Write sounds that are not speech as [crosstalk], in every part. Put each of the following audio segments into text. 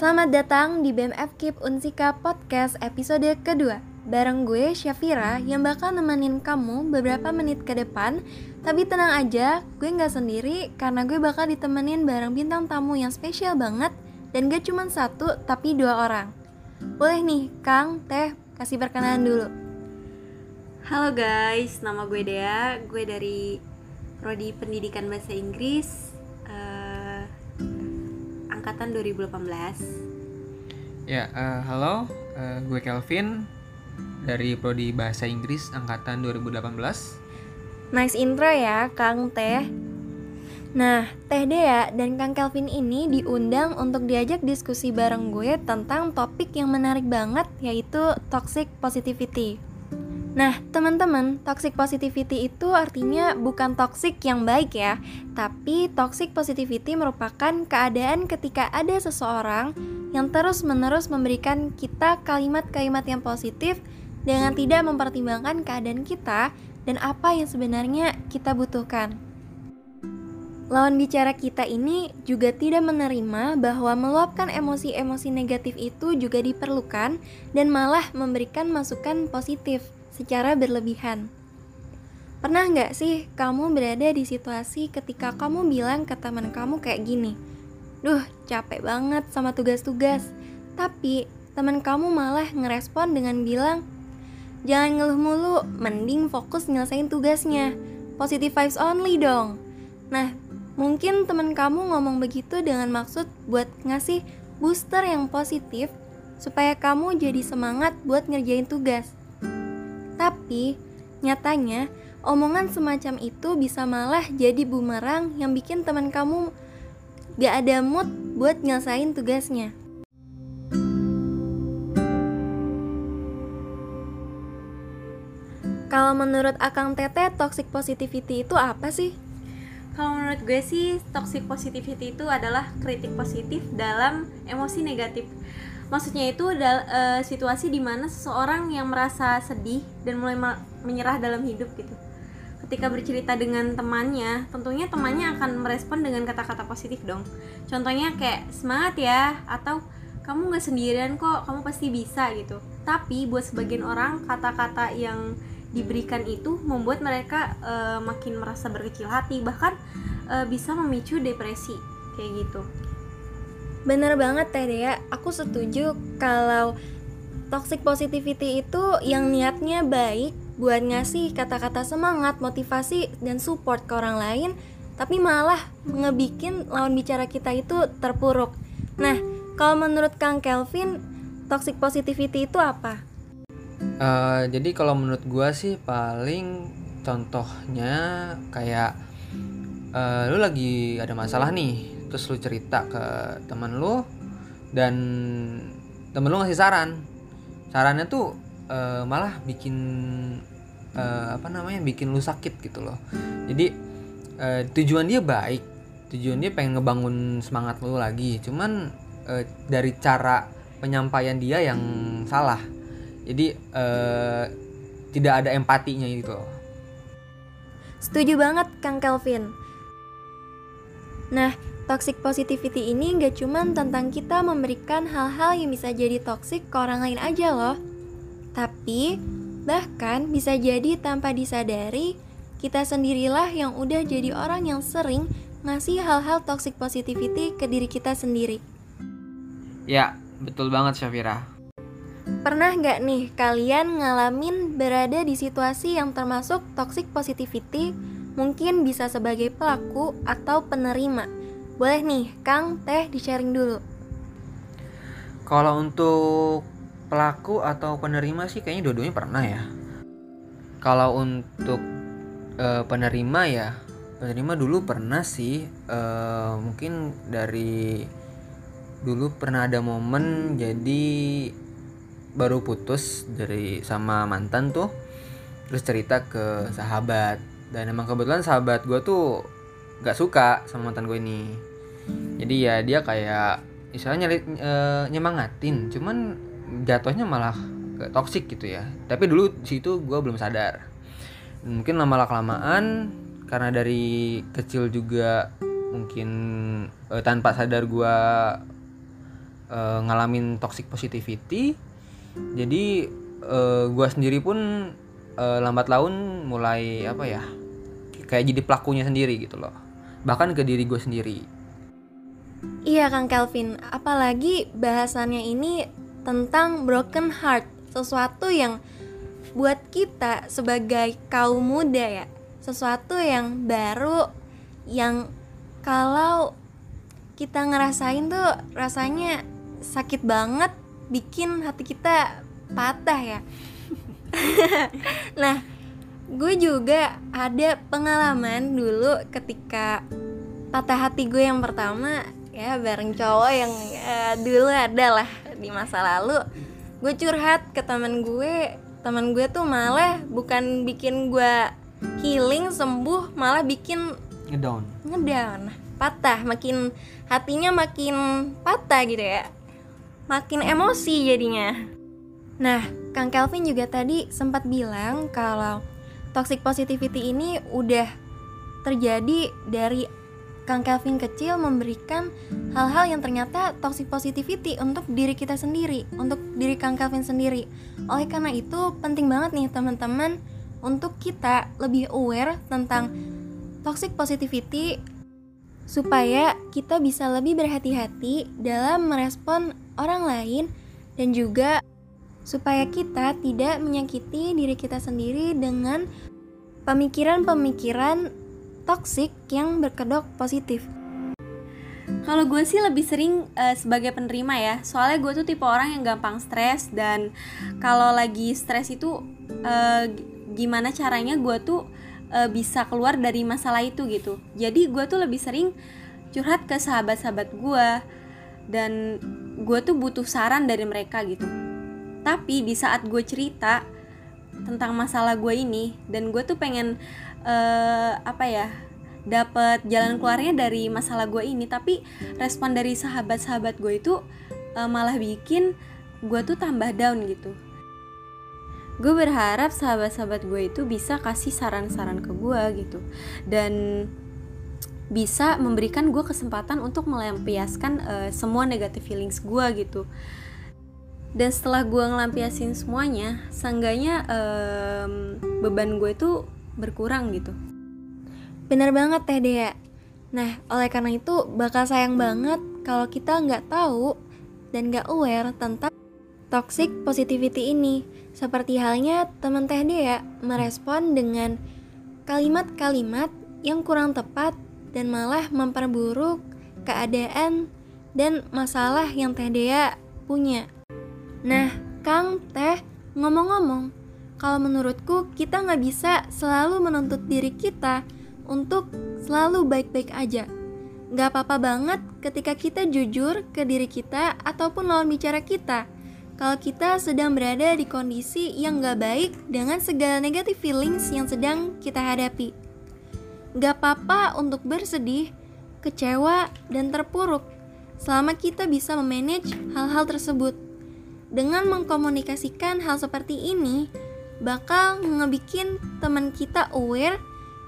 Selamat datang di BMF Keep Unsika Podcast episode kedua. Bareng gue Syafira yang bakal nemenin kamu beberapa menit ke depan. Tapi tenang aja, gue gak sendiri karena gue bakal ditemenin bareng bintang tamu yang spesial banget. Dan gak cuma satu tapi dua orang. Boleh nih, Kang, Teh, kasih perkenalan dulu. Halo guys, nama gue Dea, gue dari Prodi Pendidikan Bahasa Inggris Angkatan 2018 Ya, uh, halo, uh, gue Kelvin dari Prodi Bahasa Inggris Angkatan 2018 Nice intro ya, Kang Teh. Nah, Teh Dea dan Kang Kelvin ini diundang untuk diajak diskusi bareng gue tentang topik yang menarik banget yaitu toxic positivity. Nah, teman-teman, toxic positivity itu artinya bukan toxic yang baik ya, tapi toxic positivity merupakan keadaan ketika ada seseorang yang terus-menerus memberikan kita kalimat-kalimat yang positif dengan tidak mempertimbangkan keadaan kita dan apa yang sebenarnya kita butuhkan. Lawan bicara kita ini juga tidak menerima bahwa meluapkan emosi-emosi negatif itu juga diperlukan dan malah memberikan masukan positif secara berlebihan. Pernah nggak sih kamu berada di situasi ketika kamu bilang ke teman kamu kayak gini, Duh, capek banget sama tugas-tugas. Tapi teman kamu malah ngerespon dengan bilang, Jangan ngeluh mulu, mending fokus nyelesain tugasnya. Positive vibes only dong. Nah, mungkin teman kamu ngomong begitu dengan maksud buat ngasih booster yang positif supaya kamu jadi semangat buat ngerjain tugas. Tapi, nyatanya omongan semacam itu bisa malah jadi bumerang yang bikin teman kamu gak ada mood buat nyelesain tugasnya. Kalau menurut Akang Tete, toxic positivity itu apa sih? Kalau menurut gue sih, toxic positivity itu adalah kritik positif dalam emosi negatif. Maksudnya itu adalah uh, situasi di mana seseorang yang merasa sedih dan mulai menyerah dalam hidup gitu. Ketika bercerita dengan temannya, tentunya temannya akan merespon dengan kata-kata positif dong. Contohnya kayak semangat ya, atau kamu nggak sendirian kok, kamu pasti bisa gitu. Tapi buat sebagian orang kata-kata yang diberikan itu membuat mereka uh, makin merasa berkecil hati bahkan uh, bisa memicu depresi kayak gitu. Bener banget Teh Dea, aku setuju kalau toxic positivity itu yang niatnya baik buat ngasih kata-kata semangat, motivasi, dan support ke orang lain tapi malah ngebikin lawan bicara kita itu terpuruk. Nah, kalau menurut Kang Kelvin, toxic positivity itu apa? Uh, jadi kalau menurut gue sih paling contohnya kayak uh, lu lagi ada masalah nih terus lu cerita ke teman lu dan temen lu ngasih saran. Sarannya tuh uh, malah bikin uh, apa namanya bikin lu sakit gitu loh. Jadi uh, tujuan dia baik tujuan dia pengen ngebangun semangat lu lagi. Cuman uh, dari cara penyampaian dia yang salah. Jadi uh, tidak ada empatinya gitu setuju banget Kang Kelvin. Nah toxic positivity ini gak cuman tentang kita memberikan hal-hal yang bisa jadi toxic ke orang lain aja loh tapi bahkan bisa jadi tanpa disadari kita sendirilah yang udah jadi orang yang sering ngasih hal-hal toxic positivity ke diri kita sendiri ya betul banget Syafira Pernah nggak nih kalian ngalamin berada di situasi yang termasuk toxic positivity? Mungkin bisa sebagai pelaku atau penerima. Boleh nih, Kang, Teh di-sharing dulu. Kalau untuk pelaku atau penerima sih kayaknya dua-duanya pernah ya. Kalau untuk e, penerima ya, penerima dulu pernah sih. E, mungkin dari dulu pernah ada momen jadi baru putus dari sama mantan tuh terus cerita ke sahabat dan emang kebetulan sahabat gue tuh gak suka sama mantan gue ini jadi ya dia kayak istilahnya e, nyemangatin. Cuman jatuhnya malah toxic gitu ya. Tapi dulu situ gue belum sadar. Mungkin lama kelamaan karena dari kecil juga mungkin e, tanpa sadar gue uh, ngalamin toxic positivity jadi uh, gue sendiri pun uh, lambat laun mulai apa ya kayak jadi pelakunya sendiri gitu loh. Bahkan ke diri gue sendiri iya kang Kelvin. Apalagi bahasannya ini tentang broken heart sesuatu yang buat kita sebagai kaum muda ya. Sesuatu yang baru yang kalau kita ngerasain tuh rasanya sakit banget bikin hati kita patah ya. [laughs] Nah gue juga ada pengalaman dulu ketika patah hati gue yang pertama ya bareng cowok yang ya, dulu ada lah di masa lalu. Gue curhat ke teman gue. Teman gue tuh malah bukan bikin gue healing sembuh malah bikin ngedown. Ngedown. Patah. Makin hatinya makin patah gitu ya. Makin emosi jadinya. Nah Kang Kelvin juga tadi sempat bilang kalau toxic positivity ini udah terjadi dari Kang Kelvin kecil memberikan hal-hal yang ternyata toxic positivity untuk diri kita sendiri, untuk diri Kang Kelvin sendiri. Oleh karena itu penting banget nih teman-teman untuk kita lebih aware tentang toxic positivity supaya kita bisa lebih berhati-hati dalam merespon orang lain dan juga supaya kita tidak menyakiti diri kita sendiri dengan pemikiran-pemikiran toksik yang berkedok positif. Kalau gue sih lebih sering uh, sebagai penerima ya, soalnya gue tuh tipe orang yang gampang stres dan kalau lagi stres itu uh, gimana caranya gue tuh uh, bisa keluar dari masalah itu gitu. Jadi gue tuh lebih sering curhat ke sahabat-sahabat gue dan gue tuh butuh saran dari mereka gitu. Tapi di saat gue cerita tentang masalah gue ini dan gue tuh pengen uh, apa ya dapat jalan keluarnya dari masalah gue ini. Tapi respon dari sahabat-sahabat gue itu uh, malah bikin gue tuh tambah down gitu. Gue berharap sahabat-sahabat gue itu bisa kasih saran-saran ke gue gitu. Dan bisa memberikan gue kesempatan untuk melampiaskan uh, semua negative feelings gue gitu. Dan setelah gue ngelampiasin semuanya seenggaknya um, beban gue itu berkurang gitu. Bener banget teh Dea. Nah oleh karena itu bakal sayang banget kalau kita nggak tahu dan nggak aware tentang toxic positivity ini. Seperti halnya teman teh Dea merespon dengan kalimat-kalimat yang kurang tepat dan malah memperburuk keadaan dan masalah yang Teh Dea punya. Nah, Kang Teh, ngomong-ngomong, kalau menurutku kita nggak bisa selalu menuntut diri kita untuk selalu baik-baik aja. Nggak apa-apa banget ketika kita jujur ke diri kita ataupun lawan bicara kita. Kalau kita sedang berada di kondisi yang nggak baik dengan segala negatif feelings yang sedang kita hadapi. Nggak apa-apa untuk bersedih, kecewa, dan terpuruk selama kita bisa memanage hal-hal tersebut dengan mengkomunikasikan hal seperti ini bakal ngebikin teman kita aware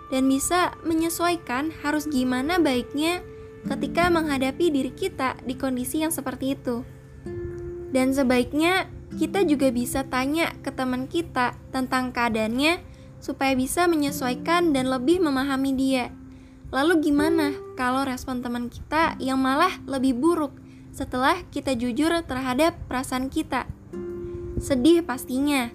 dan bisa menyesuaikan harus gimana baiknya ketika menghadapi diri kita di kondisi yang seperti itu. Dan sebaiknya kita juga bisa tanya ke teman kita tentang keadaannya supaya bisa menyesuaikan dan lebih memahami dia. Lalu gimana kalau respon teman kita yang malah lebih buruk setelah kita jujur terhadap perasaan kita. Sedih pastinya,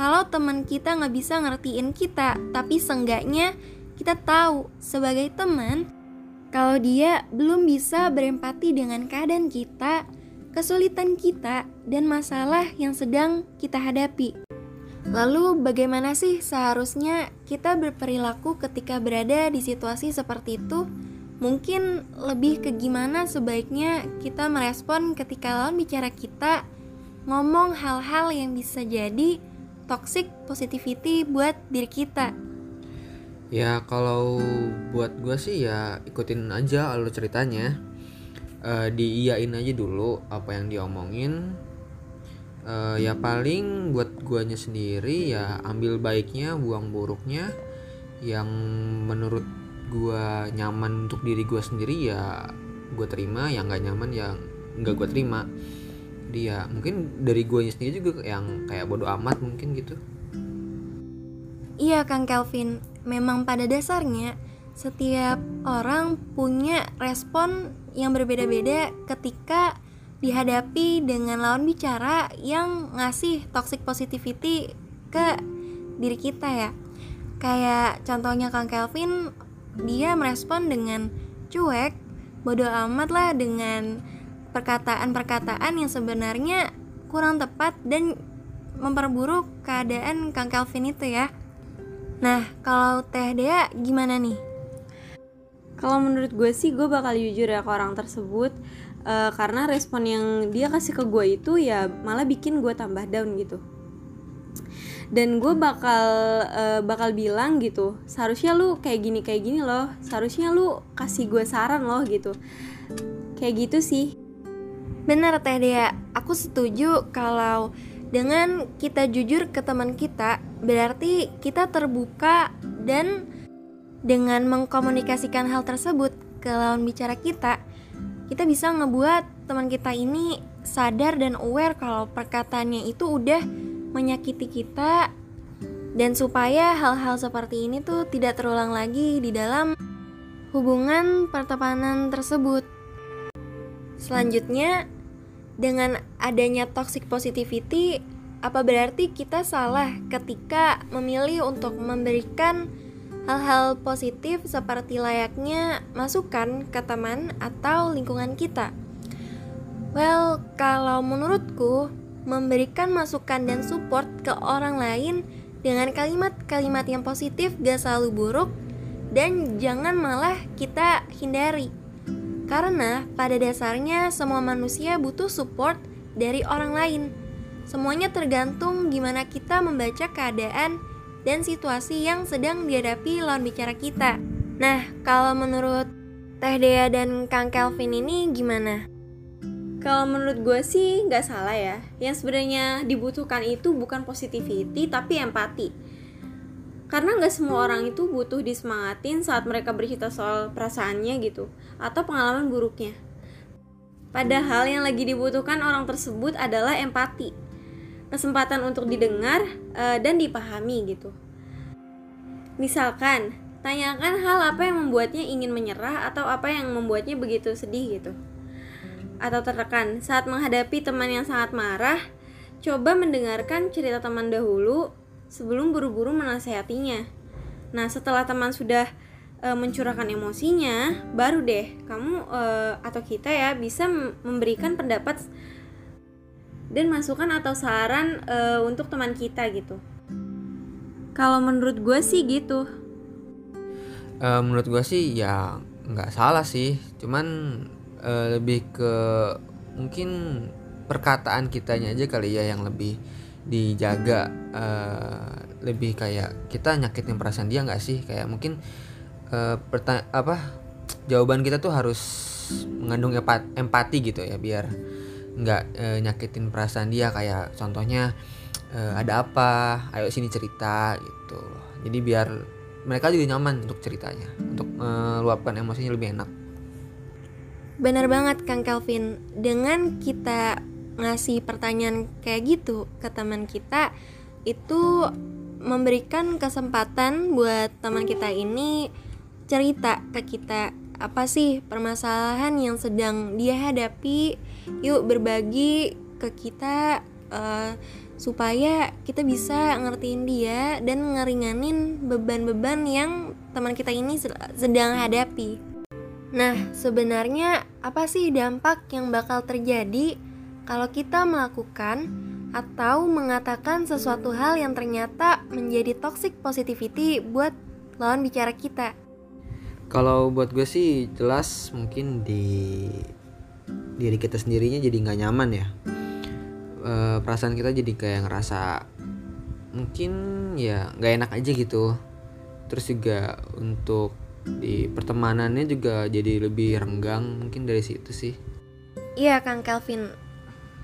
kalau teman kita nggak bisa ngertiin kita, tapi seenggaknya kita tahu sebagai teman, kalau dia belum bisa berempati dengan keadaan kita, kesulitan kita, dan masalah yang sedang kita hadapi. Lalu, bagaimana sih seharusnya kita berperilaku ketika berada di situasi seperti itu? Mungkin lebih ke gimana sebaiknya kita merespon ketika lawan bicara kita ngomong hal-hal yang bisa jadi toxic positivity buat diri kita. Ya kalau buat gue sih ya ikutin aja alur ceritanya. Uh, diiyain aja dulu apa yang diomongin. Uh, ya paling buat guanya sendiri ya ambil baiknya buang buruknya. Yang menurut gue nyaman untuk diri gue sendiri ya gue terima yang nggak nyaman yang nggak gue terima dia. Mungkin dari gue sendiri juga yang kayak bodoh amat mungkin gitu. Iya Kang Kelvin, memang pada dasarnya setiap orang punya respon yang berbeda-beda ketika dihadapi dengan lawan bicara yang ngasih toxic positivity ke diri kita ya. Kayak contohnya Kang Kelvin, dia merespon dengan cuek, bodoh amat lah dengan perkataan-perkataan yang sebenarnya kurang tepat dan memperburuk keadaan Kang Kelvin itu ya. Nah, kalau Teh Dea gimana nih? Kalau menurut gue sih gue bakal jujur ya ke orang tersebut uh, karena respon yang dia kasih ke gue itu ya malah bikin gue tambah down gitu. Dan gue bakal uh, bakal bilang gitu, seharusnya lu kayak gini kayak gini loh, seharusnya lu kasih gue saran loh gitu. Kayak gitu sih. Benar Teh Dea, aku setuju kalau dengan kita jujur ke teman kita, berarti kita terbuka dan dengan mengkomunikasikan hal tersebut ke lawan bicara kita, kita bisa ngebuat teman kita ini sadar dan aware kalau perkataannya itu udah menyakiti kita dan supaya hal-hal seperti ini tuh tidak terulang lagi di dalam hubungan pertemanan tersebut. Selanjutnya, dengan adanya toxic positivity, apa berarti kita salah ketika memilih untuk memberikan hal-hal positif seperti layaknya masukan ke teman atau lingkungan kita? Well, kalau menurutku, memberikan masukan dan support ke orang lain dengan kalimat-kalimat yang positif gak selalu buruk dan jangan malah kita hindari. Karena pada dasarnya semua manusia butuh support dari orang lain Semuanya tergantung gimana kita membaca keadaan dan situasi yang sedang dihadapi lawan bicara kita. Nah, kalau menurut Teh Dea dan Kang Kelvin ini gimana? Kalau menurut gue sih nggak salah ya. Yang sebenarnya dibutuhkan itu bukan positivity tapi empati. Karena nggak semua orang itu butuh disemangatin saat mereka bercerita soal perasaannya gitu atau pengalaman buruknya. Padahal yang lagi dibutuhkan orang tersebut adalah empati kesempatan untuk didengar uh, dan dipahami gitu. Misalkan, tanyakan hal apa yang membuatnya ingin menyerah atau apa yang membuatnya begitu sedih gitu. Atau tertekan saat menghadapi teman yang sangat marah, coba mendengarkan cerita teman dahulu sebelum buru-buru menasehatinya. Nah, setelah teman sudah e, mencurahkan emosinya, baru deh kamu e, atau kita ya bisa memberikan pendapat dan masukan atau saran uh, untuk teman kita gitu. Kalau menurut gue sih gitu. Uh, menurut gue sih ya nggak salah sih, cuman uh, lebih ke mungkin perkataan kitanya aja kali ya yang lebih dijaga, uh, lebih kayak kita nyakitin perasaan dia nggak sih? Kayak mungkin uh, apa jawaban kita tuh harus mengandung empati gitu ya biar nggak e, nyakitin perasaan dia. Kayak contohnya e, ada apa? Ayo sini cerita gitu. Jadi biar mereka juga nyaman untuk ceritanya untuk meluapkan emosinya lebih enak. Benar banget Kang Kelvin. Dengan kita ngasih pertanyaan kayak gitu ke teman kita itu memberikan kesempatan buat teman kita ini cerita ke kita apa sih permasalahan yang sedang dia hadapi yuk berbagi ke kita uh, supaya kita bisa ngertiin dia dan ngeringanin beban-beban yang teman kita ini sedang hadapi. Nah, sebenarnya apa sih dampak yang bakal terjadi kalau kita melakukan atau mengatakan sesuatu hal yang ternyata menjadi toxic positivity buat lawan bicara kita? kalau buat gue sih jelas mungkin di diri kita sendirinya jadi nggak nyaman ya. E, perasaan kita jadi kayak ngerasa mungkin ya nggak enak aja gitu. Terus juga untuk di pertemanannya juga jadi lebih renggang mungkin dari situ sih. Iya kang Kelvin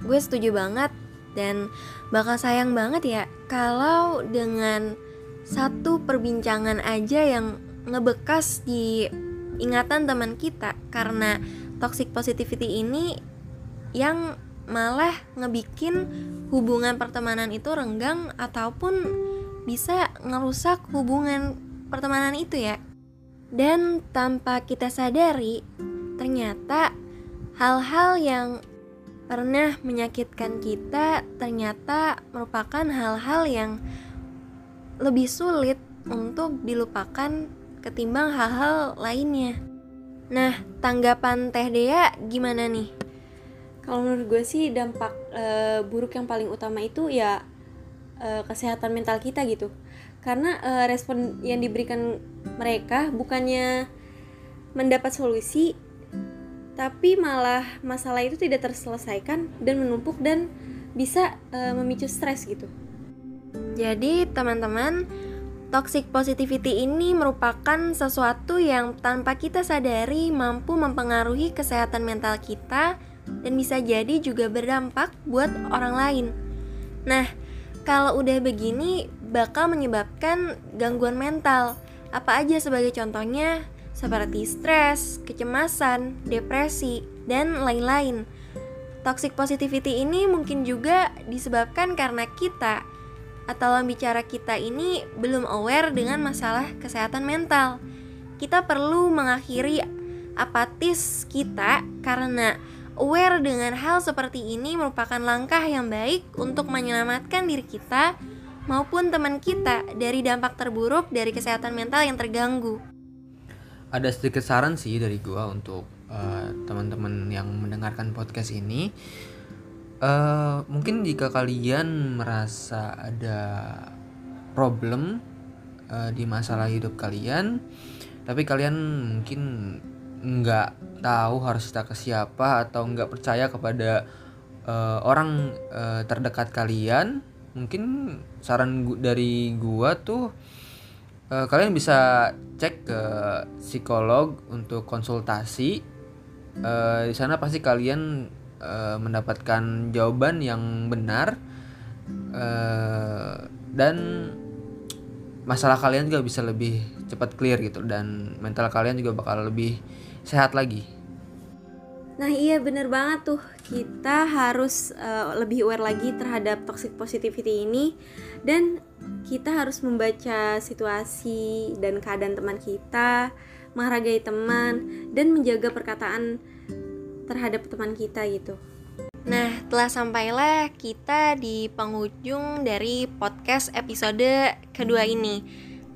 gue setuju banget dan bakal sayang banget ya kalau dengan satu perbincangan aja yang ngebekas di ingatan teman kita karena toxic positivity ini yang malah ngebikin hubungan pertemanan itu renggang ataupun bisa ngerusak hubungan pertemanan itu ya. Dan tanpa kita sadari, ternyata hal-hal yang pernah menyakitkan kita ternyata merupakan hal-hal yang lebih sulit untuk dilupakan ketimbang hal-hal lainnya. Nah, tanggapan Teh Dea gimana nih? Kalau menurut gue sih dampak e, buruk yang paling utama itu ya e, kesehatan mental kita gitu. Karena e, respon yang diberikan mereka bukannya mendapat solusi, tapi malah masalah itu tidak terselesaikan dan menumpuk dan bisa e, memicu stres gitu. Jadi, teman-teman, Toxic positivity ini merupakan sesuatu yang tanpa kita sadari mampu mempengaruhi kesehatan mental kita dan bisa jadi juga berdampak buat orang lain. Nah, kalau udah begini bakal menyebabkan gangguan mental. Apa aja sebagai contohnya? Seperti stres, kecemasan, depresi, dan lain-lain. Toxic positivity ini mungkin juga disebabkan karena kita atau lawan bicara kita ini belum aware dengan masalah kesehatan mental. Kita perlu mengakhiri apatis kita karena aware dengan hal seperti ini merupakan langkah yang baik untuk menyelamatkan diri kita maupun teman kita dari dampak terburuk dari kesehatan mental yang terganggu. Ada sedikit saran sih dari gua untuk uh, teman-teman yang mendengarkan podcast ini. Uh, mungkin jika kalian merasa ada problem uh, di masalah hidup kalian, tapi kalian mungkin nggak tahu harus cerita ke siapa atau nggak percaya kepada uh, orang uh, terdekat kalian, mungkin saran gu dari gua tuh uh, kalian bisa cek ke psikolog untuk konsultasi. Uh, di sana pasti kalian uh, mendapatkan jawaban yang benar uh, dan masalah kalian juga bisa lebih cepat clear gitu dan mental kalian juga bakal lebih sehat lagi. Nah iya bener banget tuh kita harus uh, lebih aware lagi terhadap toxic positivity ini dan kita harus membaca situasi dan keadaan teman kita, menghargai teman dan menjaga perkataan terhadap teman kita gitu. Nah, telah sampailah kita di penghujung dari podcast episode kedua ini.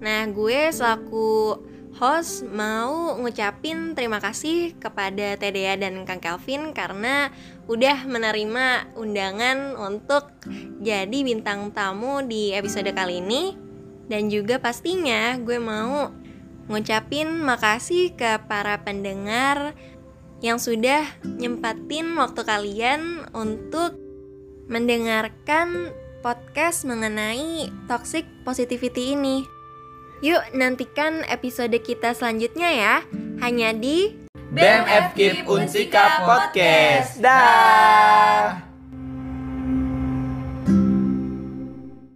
Nah, gue selaku host mau ngucapin terima kasih kepada TDA dan Kang Kelvin karena udah menerima undangan untuk jadi bintang tamu di episode kali ini. Dan juga pastinya gue mau ngucapin makasih ke para pendengar yang sudah nyempatin waktu kalian untuk mendengarkan podcast mengenai toxic positivity ini. Yuk nantikan episode kita selanjutnya ya, hanya di BMF Keep Unsika Podcast. Dah.